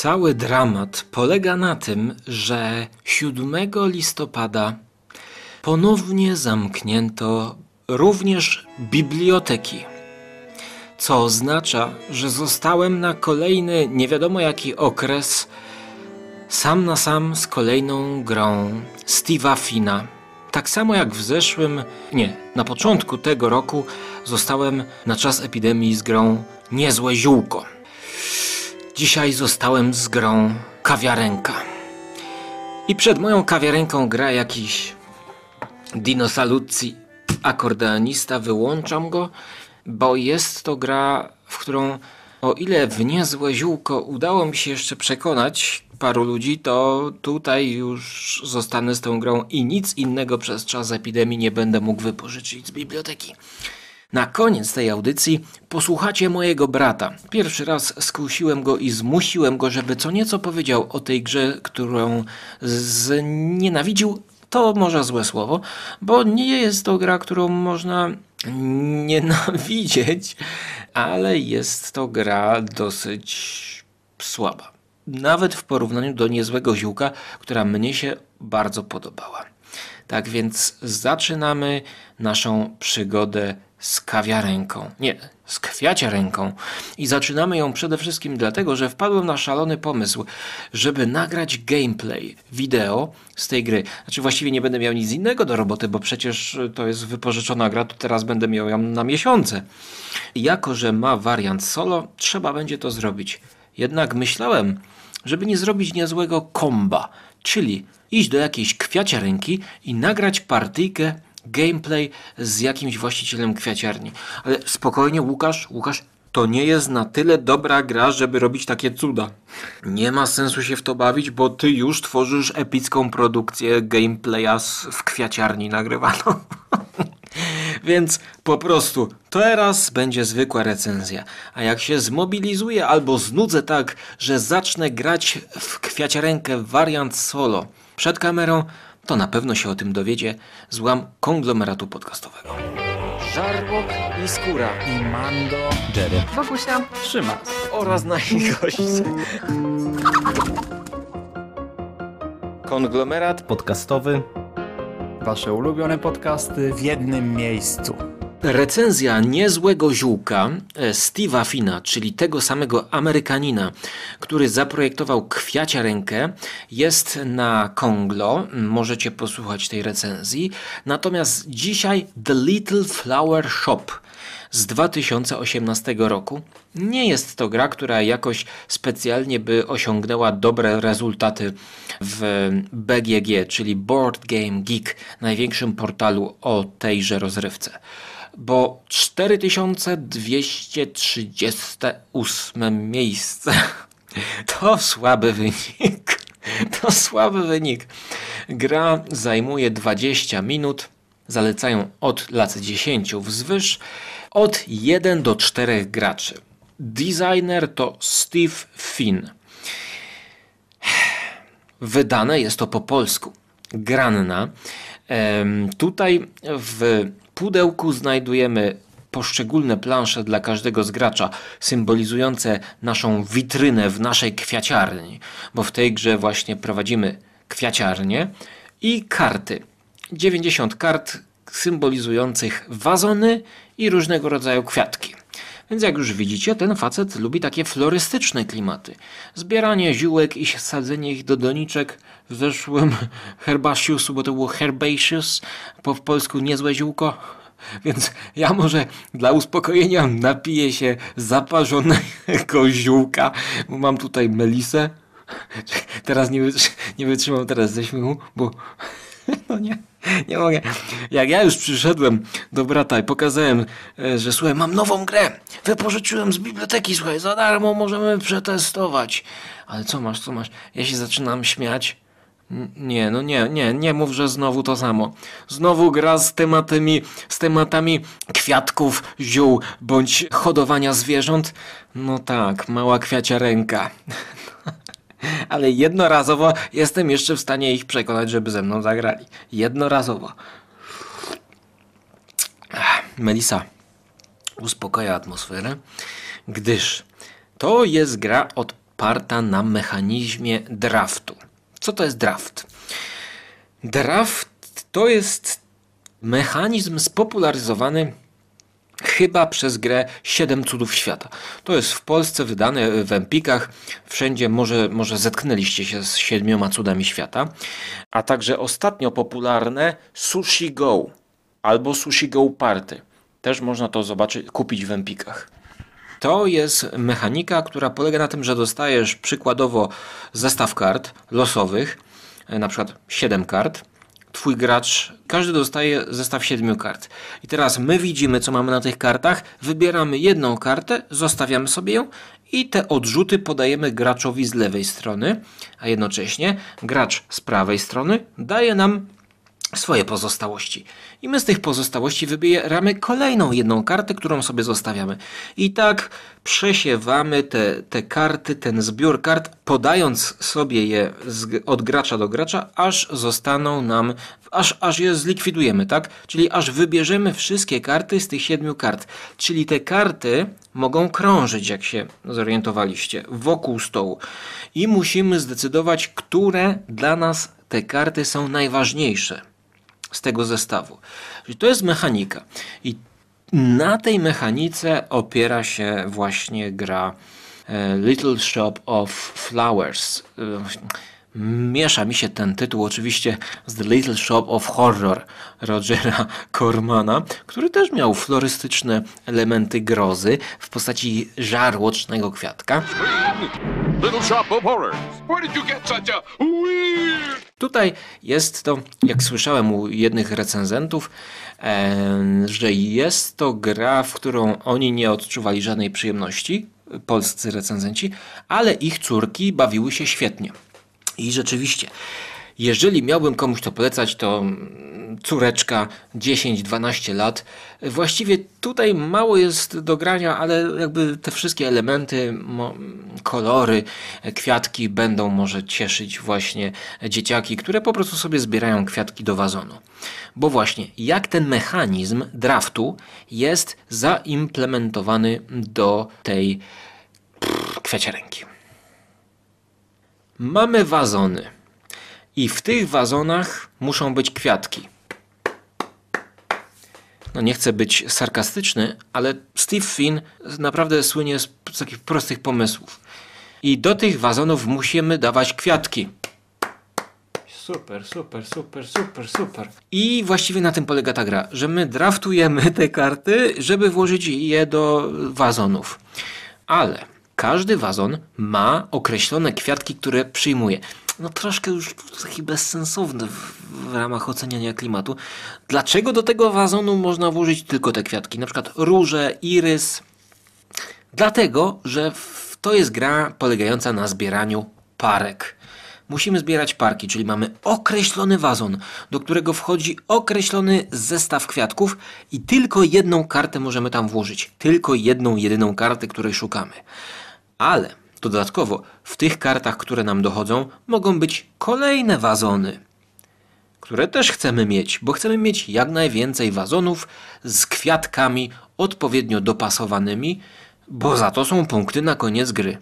Cały dramat polega na tym, że 7 listopada ponownie zamknięto również biblioteki. Co oznacza, że zostałem na kolejny nie wiadomo jaki okres sam na sam z kolejną grą Steve'a Fina. Tak samo jak w zeszłym, nie, na początku tego roku zostałem na czas epidemii z grą Niezłe Ziółko. Dzisiaj zostałem z grą Kawiarenka. I przed moją kawiarenką gra jakiś Dino Saluzzi, akordeonista. Wyłączam go, bo jest to gra, w którą o ile w niezłe ziółko udało mi się jeszcze przekonać paru ludzi, to tutaj już zostanę z tą grą i nic innego przez czas epidemii nie będę mógł wypożyczyć z biblioteki. Na koniec tej audycji posłuchacie mojego brata. Pierwszy raz skusiłem go i zmusiłem go, żeby co nieco powiedział o tej grze, którą znienawidził. To może złe słowo, bo nie jest to gra, którą można nienawidzieć, ale jest to gra dosyć słaba. Nawet w porównaniu do niezłego ziółka, która mnie się bardzo podobała. Tak więc zaczynamy naszą przygodę z kawiarenką. Nie, z kwiaciarenką. I zaczynamy ją przede wszystkim dlatego, że wpadłem na szalony pomysł, żeby nagrać gameplay, wideo z tej gry. Znaczy właściwie nie będę miał nic innego do roboty, bo przecież to jest wypożyczona gra, to teraz będę miał ją na miesiące. Jako, że ma wariant solo, trzeba będzie to zrobić. Jednak myślałem, żeby nie zrobić niezłego komba, czyli iść do jakiejś kwiaciarenki i nagrać partyjkę gameplay z jakimś właścicielem kwiaciarni. Ale spokojnie, Łukasz, Łukasz, to nie jest na tyle dobra gra, żeby robić takie cuda. Nie ma sensu się w to bawić, bo ty już tworzysz epicką produkcję gameplaya w kwiaciarni nagrywaną. Więc po prostu teraz będzie zwykła recenzja. A jak się zmobilizuję albo znudzę tak, że zacznę grać w kwiaciarenkę wariant solo przed kamerą, to na pewno się o tym dowiedzie złam konglomeratu podcastowego. Żarłok i Skóra i Mando, Jerry, Bogusia, Szymas oraz nasi goście. Konglomerat podcastowy. Wasze ulubione podcasty w jednym miejscu. Recenzja niezłego ziółka e, Steve'a Fina, czyli tego samego Amerykanina, który zaprojektował kwiaciarenkę, jest na Konglo. Możecie posłuchać tej recenzji. Natomiast dzisiaj The Little Flower Shop z 2018 roku. Nie jest to gra, która jakoś specjalnie by osiągnęła dobre rezultaty w BGG, czyli Board Game Geek, największym portalu o tejże rozrywce bo 4238 miejsce to słaby wynik. To słaby wynik. Gra zajmuje 20 minut. Zalecają od lat 10 wzwyż, od 1 do 4 graczy. Designer to Steve Finn. Wydane jest to po polsku. Granna. Tutaj w pudełku znajdujemy poszczególne plansze dla każdego z gracza, symbolizujące naszą witrynę w naszej kwiaciarni, bo w tej grze właśnie prowadzimy kwiaciarnię i karty. 90 kart symbolizujących wazony i różnego rodzaju kwiatki. Więc jak już widzicie, ten facet lubi takie florystyczne klimaty. Zbieranie ziółek i sadzenie ich do doniczek. W zeszłym herbasiusu, bo to było herbaceous, po polsku niezłe ziółko. Więc ja może dla uspokojenia napiję się zaparzonego ziółka, bo mam tutaj melisę. Teraz nie, nie wytrzymam teraz ze śmiechu, bo no nie, nie mogę. Jak ja już przyszedłem do brata i pokazałem, e, że słuchaj, mam nową grę. Wypożyczyłem z biblioteki, słuchaj, za darmo możemy przetestować. Ale co masz, co masz? Ja się zaczynam śmiać. Nie, no nie, nie, nie mów, że znowu to samo. Znowu gra z tematami, z tematami kwiatków, ziół bądź hodowania zwierząt. No tak, mała kwiacia ręka. Ale jednorazowo jestem jeszcze w stanie ich przekonać, żeby ze mną zagrali. Jednorazowo. Melisa uspokaja atmosferę, gdyż to jest gra od oparta na mechanizmie draftu. Co to jest draft? Draft to jest mechanizm spopularyzowany chyba przez grę Siedem Cudów Świata. To jest w Polsce wydane w Empikach. Wszędzie może, może zetknęliście się z Siedmioma Cudami Świata. A także ostatnio popularne Sushi Go albo Sushi Go Party. Też można to zobaczyć, kupić w Empikach. To jest mechanika, która polega na tym, że dostajesz przykładowo zestaw kart losowych, na przykład 7 kart, twój gracz, każdy dostaje zestaw siedmiu kart. I teraz my widzimy, co mamy na tych kartach, wybieramy jedną kartę, zostawiamy sobie ją i te odrzuty podajemy graczowi z lewej strony, a jednocześnie gracz z prawej strony daje nam swoje pozostałości. I my z tych pozostałości wybieramy kolejną jedną kartę, którą sobie zostawiamy. I tak przesiewamy te, te karty, ten zbiór kart, podając sobie je z, od gracza do gracza, aż zostaną nam, aż, aż je zlikwidujemy, tak? Czyli aż wybierzemy wszystkie karty z tych siedmiu kart. Czyli te karty mogą krążyć, jak się zorientowaliście, wokół stołu. I musimy zdecydować, które dla nas te karty są najważniejsze z tego zestawu. Czyli to jest mechanika. I na tej mechanice opiera się właśnie gra e, Little Shop of Flowers. Miesza mi się ten tytuł oczywiście z The Little Shop of Horror Rogera Cormana, który też miał florystyczne elementy grozy w postaci żarłocznego kwiatka. Little Shop of Horrors. Where did you get such a weird Tutaj jest to, jak słyszałem u jednych recenzentów, że jest to gra, w którą oni nie odczuwali żadnej przyjemności, polscy recenzenci, ale ich córki bawiły się świetnie. I rzeczywiście, jeżeli miałbym komuś to polecać, to córeczka 10-12 lat. Właściwie tutaj mało jest do grania, ale jakby te wszystkie elementy, kolory, kwiatki będą może cieszyć właśnie dzieciaki, które po prostu sobie zbierają kwiatki do wazonu. Bo właśnie jak ten mechanizm draftu jest zaimplementowany do tej kwiaciarenki. Mamy wazony. I w tych wazonach muszą być kwiatki. No nie chcę być sarkastyczny, ale Steve Finn naprawdę słynie z takich prostych pomysłów. I do tych wazonów musimy dawać kwiatki. Super, super, super, super, super. I właściwie na tym polega ta gra, że my draftujemy te karty, żeby włożyć je do wazonów. Ale każdy wazon ma określone kwiatki, które przyjmuje no troszkę już taki bezsensowny w, w, ramach oceniania klimatu. Dlaczego do tego wazonu można włożyć tylko te kwiatki? Na przykład róże, irys. Dlatego, że to jest gra polegająca na zbieraniu parek. Musimy zbierać parki, czyli mamy określony wazon, do którego wchodzi określony zestaw kwiatków i tylko jedną kartę możemy tam włożyć. Tylko jedną, jedyną kartę, której szukamy. Ale Dodatkowo w tych kartach, które nam dochodzą, mogą być kolejne wazony, które też chcemy mieć, bo chcemy mieć jak najwięcej wazonów z kwiatkami odpowiednio dopasowanymi, bo za to są punkty na koniec gry.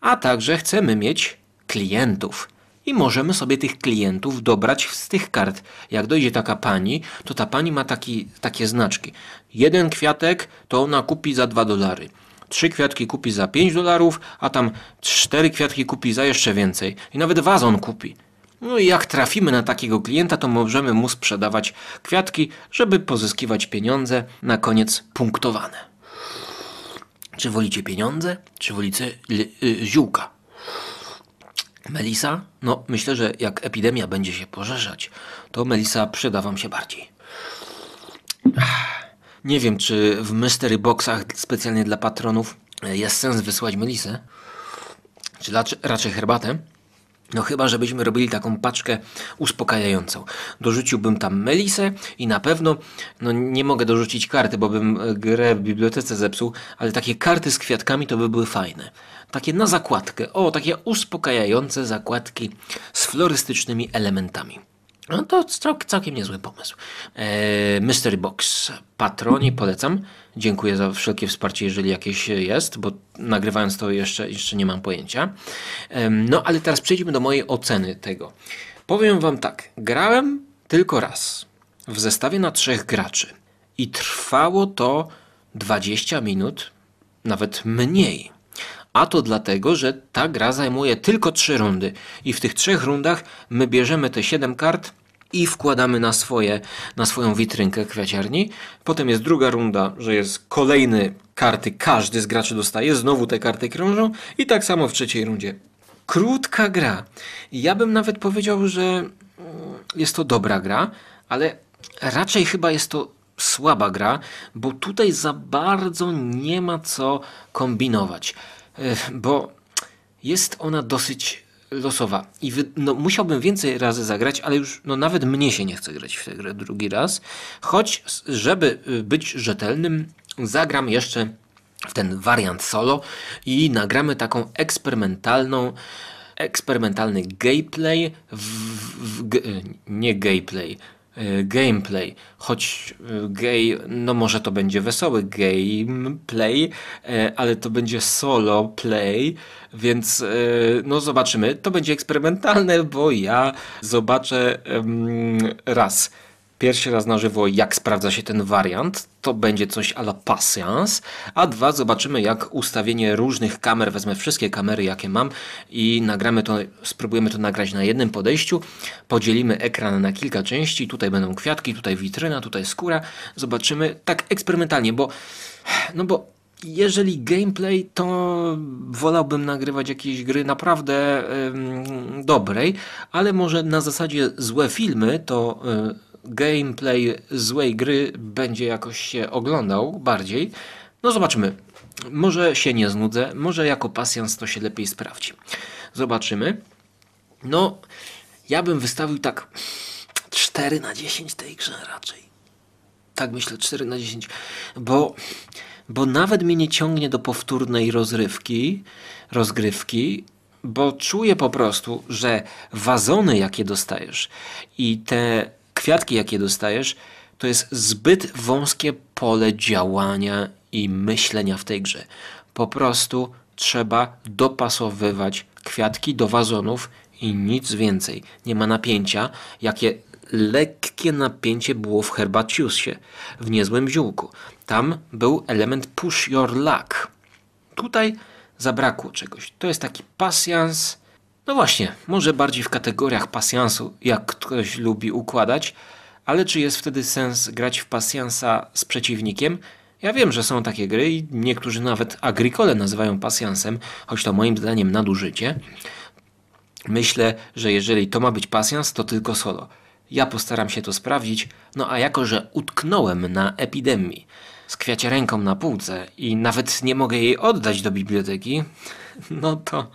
A także chcemy mieć klientów. I możemy sobie tych klientów dobrać z tych kart. Jak dojdzie taka pani, to ta pani ma taki, takie znaczki. Jeden kwiatek to ona kupi za 2 dolary trzy kwiatki kupi za 5 dolarów, a tam cztery kwiatki kupi za jeszcze więcej. I nawet wazon kupi. No i jak trafimy na takiego klienta, to możemy mu sprzedawać kwiatki, żeby pozyskiwać pieniądze, na koniec punktowane. Czy wolicie pieniądze, czy wolicie yy, ziółka? Melisa? No, myślę, że jak epidemia będzie się pożerzać, to Melisa przyda wam się bardziej. Nie wiem, czy w mystery boxach specjalnie dla patronów jest sens wysłać melisę, czy raczej herbatę. No chyba, żebyśmy robili taką paczkę uspokajającą. Dorzuciłbym tam melisę i na pewno, no nie mogę dorzucić karty, bo bym e, grę w bibliotece zepsuł, ale takie karty z kwiatkami to by były fajne. Takie na zakładkę. O, takie uspokajające zakładki z florystycznymi elementami. No to cał, całkiem niezły pomysł. E, Mystery Box. Patroni polecam. Dziękuję za wszelkie wsparcie, jeżeli jakieś jest, bo nagrywając to jeszcze, jeszcze nie mam pojęcia. E, no ale teraz przejdźmy do mojej oceny tego. Powiem wam tak. Grałem tylko raz w zestawie na trzech graczy i trwało to 20 minut, nawet mniej. A to dlatego, że ta gra zajmuje tylko trzy rundy i w tych trzech rundach my bierzemy te siedem kart i wkładamy na, swoje, na swoją witrynkę kwiaciarni. Potem jest druga runda, że jest kolejny karty, każdy z graczy dostaje, znowu te karty krążą i tak samo w trzeciej rundzie. Krótka gra. Ja bym nawet powiedział, że mm, jest to dobra gra, ale raczej chyba jest to słaba gra, bo tutaj za bardzo nie ma co kombinować, bo jest ona dosyć losowa i wy, no, musiałbym więcej razy zagrać, ale już no, nawet mnie się nie chce grać w tę grę drugi raz, choć żeby y, być rzetelnym, zagram jeszcze w ten wariant solo i nagramy taką eksperymentalną eksperymentalny gameplay w, w, w, nie gameplay E, gameplay, choć gay, no może to będzie wesoły gameplay, e, ale to będzie solo play, więc no zobaczymy. To będzie eksperymentalne, bo ja zobaczę raz pierwszy raz na żywo, jak sprawdza się ten wariant. To będzie coś a la patience. A dwa, zobaczymy, jak ustawienie różnych kamer, wezmę wszystkie kamery, jakie mam i nagramy to, spróbujemy to nagrać na jednym podejściu. Podzielimy ekran na kilka części. Tutaj będą kwiatki, tutaj witryna, tutaj skóra. Zobaczymy tak eksperymentalnie, bo no bo jeżeli gameplay, to wolałbym nagrywać jakieś gry naprawdę dobrej, ale może na zasadzie złe filmy, to y, gameplay złej gry będzie jakoś się oglądał bardziej. No zobaczymy. Może się nie znudzę, może jako pasjans to się lepiej sprawdzi. Zobaczymy. No, ja bym wystawił tak 4 na 10 tej grze raczej. Tak myślę, 4 na 10, bo, bo nawet mnie nie ciągnie do powtórnej rozrywki, rozgrywki, bo czuję po prostu, że wazony, jakie dostajesz i te kwiatki, jakie dostajesz, to jest zbyt wąskie pole działania i myślenia w tej grze. Po prostu trzeba dopasowywać kwiatki do wazonów i nic więcej. Nie ma napięcia, jakie lekkie napięcie było w Herbaciusie, w niezłym ziółku. Tam był element push your luck. Tutaj zabrakło czegoś. To jest taki pasjans, no właśnie, może bardziej w kategoriach pasjansu, jak ktoś lubi układać, ale czy jest wtedy sens grać w pasjansa z przeciwnikiem? Ja wiem, że są takie gry i niektórzy nawet agricole nazywają pasjansem, choć to moim zdaniem nadużycie. Myślę, że jeżeli to ma być pasjans, to tylko solo. Ja postaram się to sprawdzić, no a jako, że utknąłem na epidemii z kwiaciarenką na półce i nawet nie mogę jej oddać do biblioteki, no to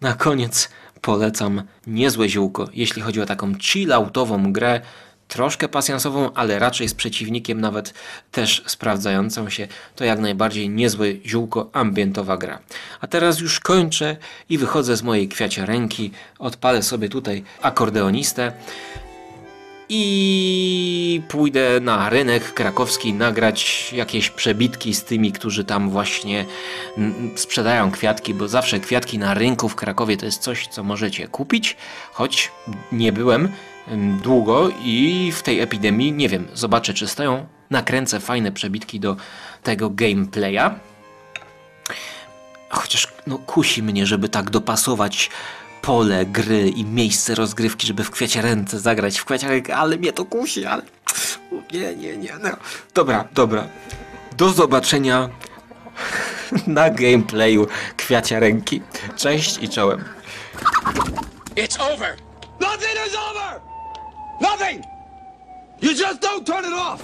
na koniec polecam niezłe ziółko, jeśli chodzi o taką chilloutową grę, troszkę pasjansową, ale raczej z przeciwnikiem nawet też sprawdzającą się, to jak najbardziej niezłe ziółko, ambientowa gra. A teraz już kończę i wychodzę z mojej kwiaciarenki, odpalę sobie tutaj akordeonistę i pójdę na rynek krakowski nagrać jakieś przebitki z tymi, którzy tam właśnie sprzedają kwiatki, bo zawsze kwiatki na rynku w Krakowie to jest coś, co możecie kupić, choć nie byłem długo i w tej epidemii, nie wiem, zobaczę czy stoją, nakręcę fajne przebitki do tego gameplaya. Chociaż no, kusi mnie, żeby tak dopasować pole gry i miejsce rozgrywki, żeby w kwiecie ręce zagrać w kwiecie ale mnie to kusi, ale nie, nie, nie. No. Dobra, dobra. Do zobaczenia na gameplayu kwiacia ręki. Cześć i czołem. It's over. Nothing is over. Nothing. You just don't turn it off.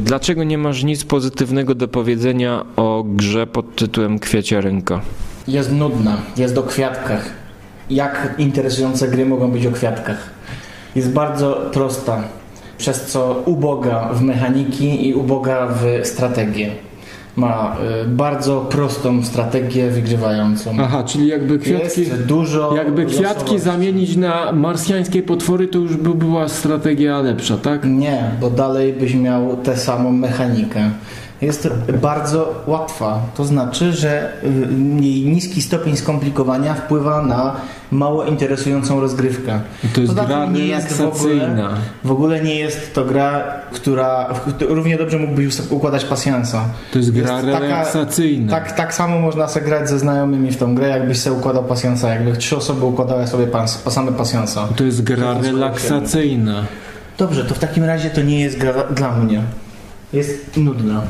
Dlaczego nie masz nic pozytywnego do powiedzenia o grze pod tytułem Kwieciarenka? Jest nudna, jest o kwiatkach. Jak interesujące gry mogą być o kwiatkach? Jest bardzo prosta, przez co uboga w mechaniki i uboga w strategię. Ma y, bardzo prostą strategię wygrywającą. Aha, czyli jakby kwiatki... Jest dużo Jakby kwiatki zamienić na marsjańskie potwory, to już by była strategia lepsza, tak? Nie, bo dalej byś miał tę samą mechanikę. Jest bardzo łatwa. To znaczy, że y, jej niski stopień skomplikowania wpływa na mało interesującą rozgrywkę. To jest Poza gra nie jest w ogóle, relaksacyjna. w ogóle nie jest to gra, która równie dobrze mógłbyś układać pasjansa. To jest gra Jest taka- relaksacyjna. Tak, tak samo można sobie grać ze znajomymi w tą grę, jakbyś sobie układał pasjansa, jakby trzy osoby układały sobie pas, same pasjansa. To jest gra To jest relaksacyjna. Dobrze, to w takim razie to nie jest gra dla mnie. Jest nudna.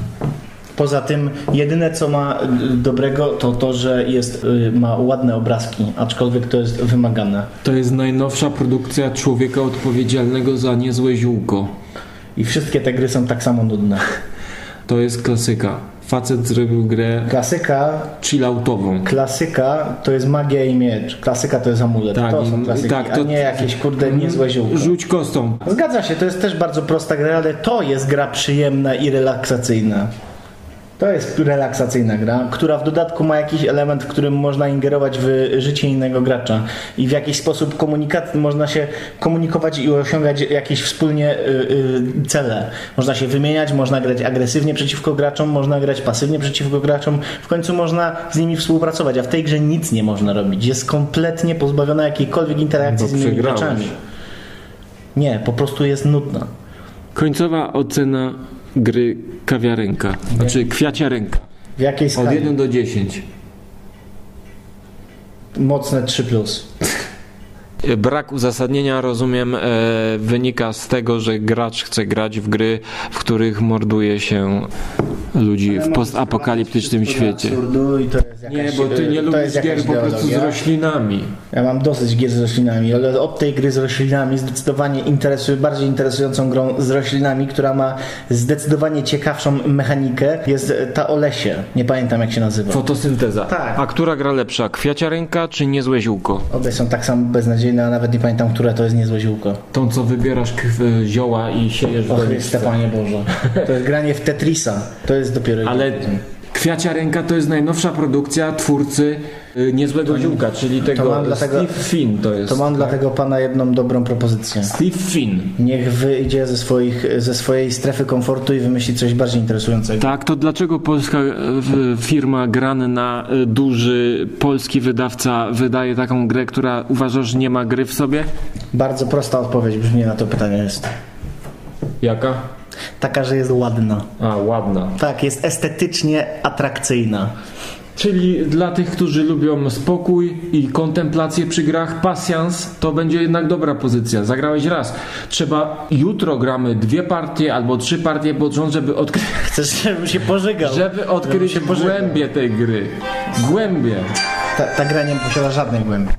Poza tym, jedyne co ma y, dobrego, to to, że jest, y, ma ładne obrazki, aczkolwiek to jest wymagane. To jest najnowsza produkcja człowieka odpowiedzialnego za niezłe ziółko. I wszystkie te gry są tak samo nudne. To jest klasyka. Facet zrobił grę Klasyka, chilloutową. klasyka to jest magia i miecz. Klasyka to jest amulet. Tak, to są i- klasyki, tak, a to- nie jakieś kurde niezłe ziółko. Rzuć kostą. Zgadza się, to jest też bardzo prosta gra, ale to jest gra przyjemna i relaksacyjna. To jest relaksacyjna gra, która w dodatku ma jakiś element, w którym można ingerować w życie innego gracza i w jakiś sposób komunikat, można się komunikować i osiągać jakieś wspólnie y, y, cele. Można się wymieniać, można grać agresywnie przeciwko graczom, można grać pasywnie przeciwko graczom, w końcu można z nimi współpracować, a w tej grze nic nie można robić. Jest kompletnie pozbawiona jakiejkolwiek interakcji Bo z innymi przegrałeś. graczami. Nie, po prostu jest nudna. Końcowa ocena gry kawiarenka. Znaczy kwiaciarenka. W jakiej Od skali? 1 do 10. Mocne 3 plus. Brak uzasadnienia, rozumiem, e, wynika z tego, że gracz chce grać w gry, w których morduje się ludzi w postapokaliptycznym świecie. Absurdu i to jest jakaś, Nie, bo ty nie lubisz gier po prostu z roślinami. Ja mam dosyć gier z roślinami, ale od tej gry z roślinami zdecydowanie interesuje, bardziej interesującą grą z roślinami, która ma zdecydowanie ciekawszą mechanikę, jest ta o lesie. Nie pamiętam jak się nazywa. Fotosynteza. Tak. A która gra lepsza, kwiaciarenka czy niezłe ziółko? Obie są tak samo beznadziejne, a nawet nie pamiętam, które to jest niezłe ziółko. Tą, co wybierasz zioła i siejesz w O doniczce. Chryste, Panie Boże. To jest granie w Tetrisa. To jest dopiero... Ale Kwiacia Ręka to jest najnowsza produkcja twórcy Niezłego Ziółka, czyli tego dlatego- Steve Finn to jest. To mam dla tego pana jedną dobrą propozycję. Steve Finn. Niech wyjdzie ze, swoich, ze swojej strefy komfortu i wymyśli coś bardziej interesującego. Tak, to dlaczego polska e, firma Granna, e, duży polski wydawca wydaje taką grę, która uważasz, że nie ma gry w sobie? Bardzo prosta odpowiedź brzmi na to pytanie jest. Jaka? Taka, że jest ładna. A, ładna. Tak, jest estetycznie atrakcyjna. Czyli dla tych, którzy lubią spokój i kontemplację przy grach, pasjans, to będzie jednak dobra pozycja. Zagrałeś raz. Trzeba, jutro gramy dwie partie albo trzy partie pod rząd, żeby odkryć, Chcesz, żebym się pożygał? żeby odkryć się głębie tej gry. Głębie. Ta, ta gra nie posiada żadnej głębi.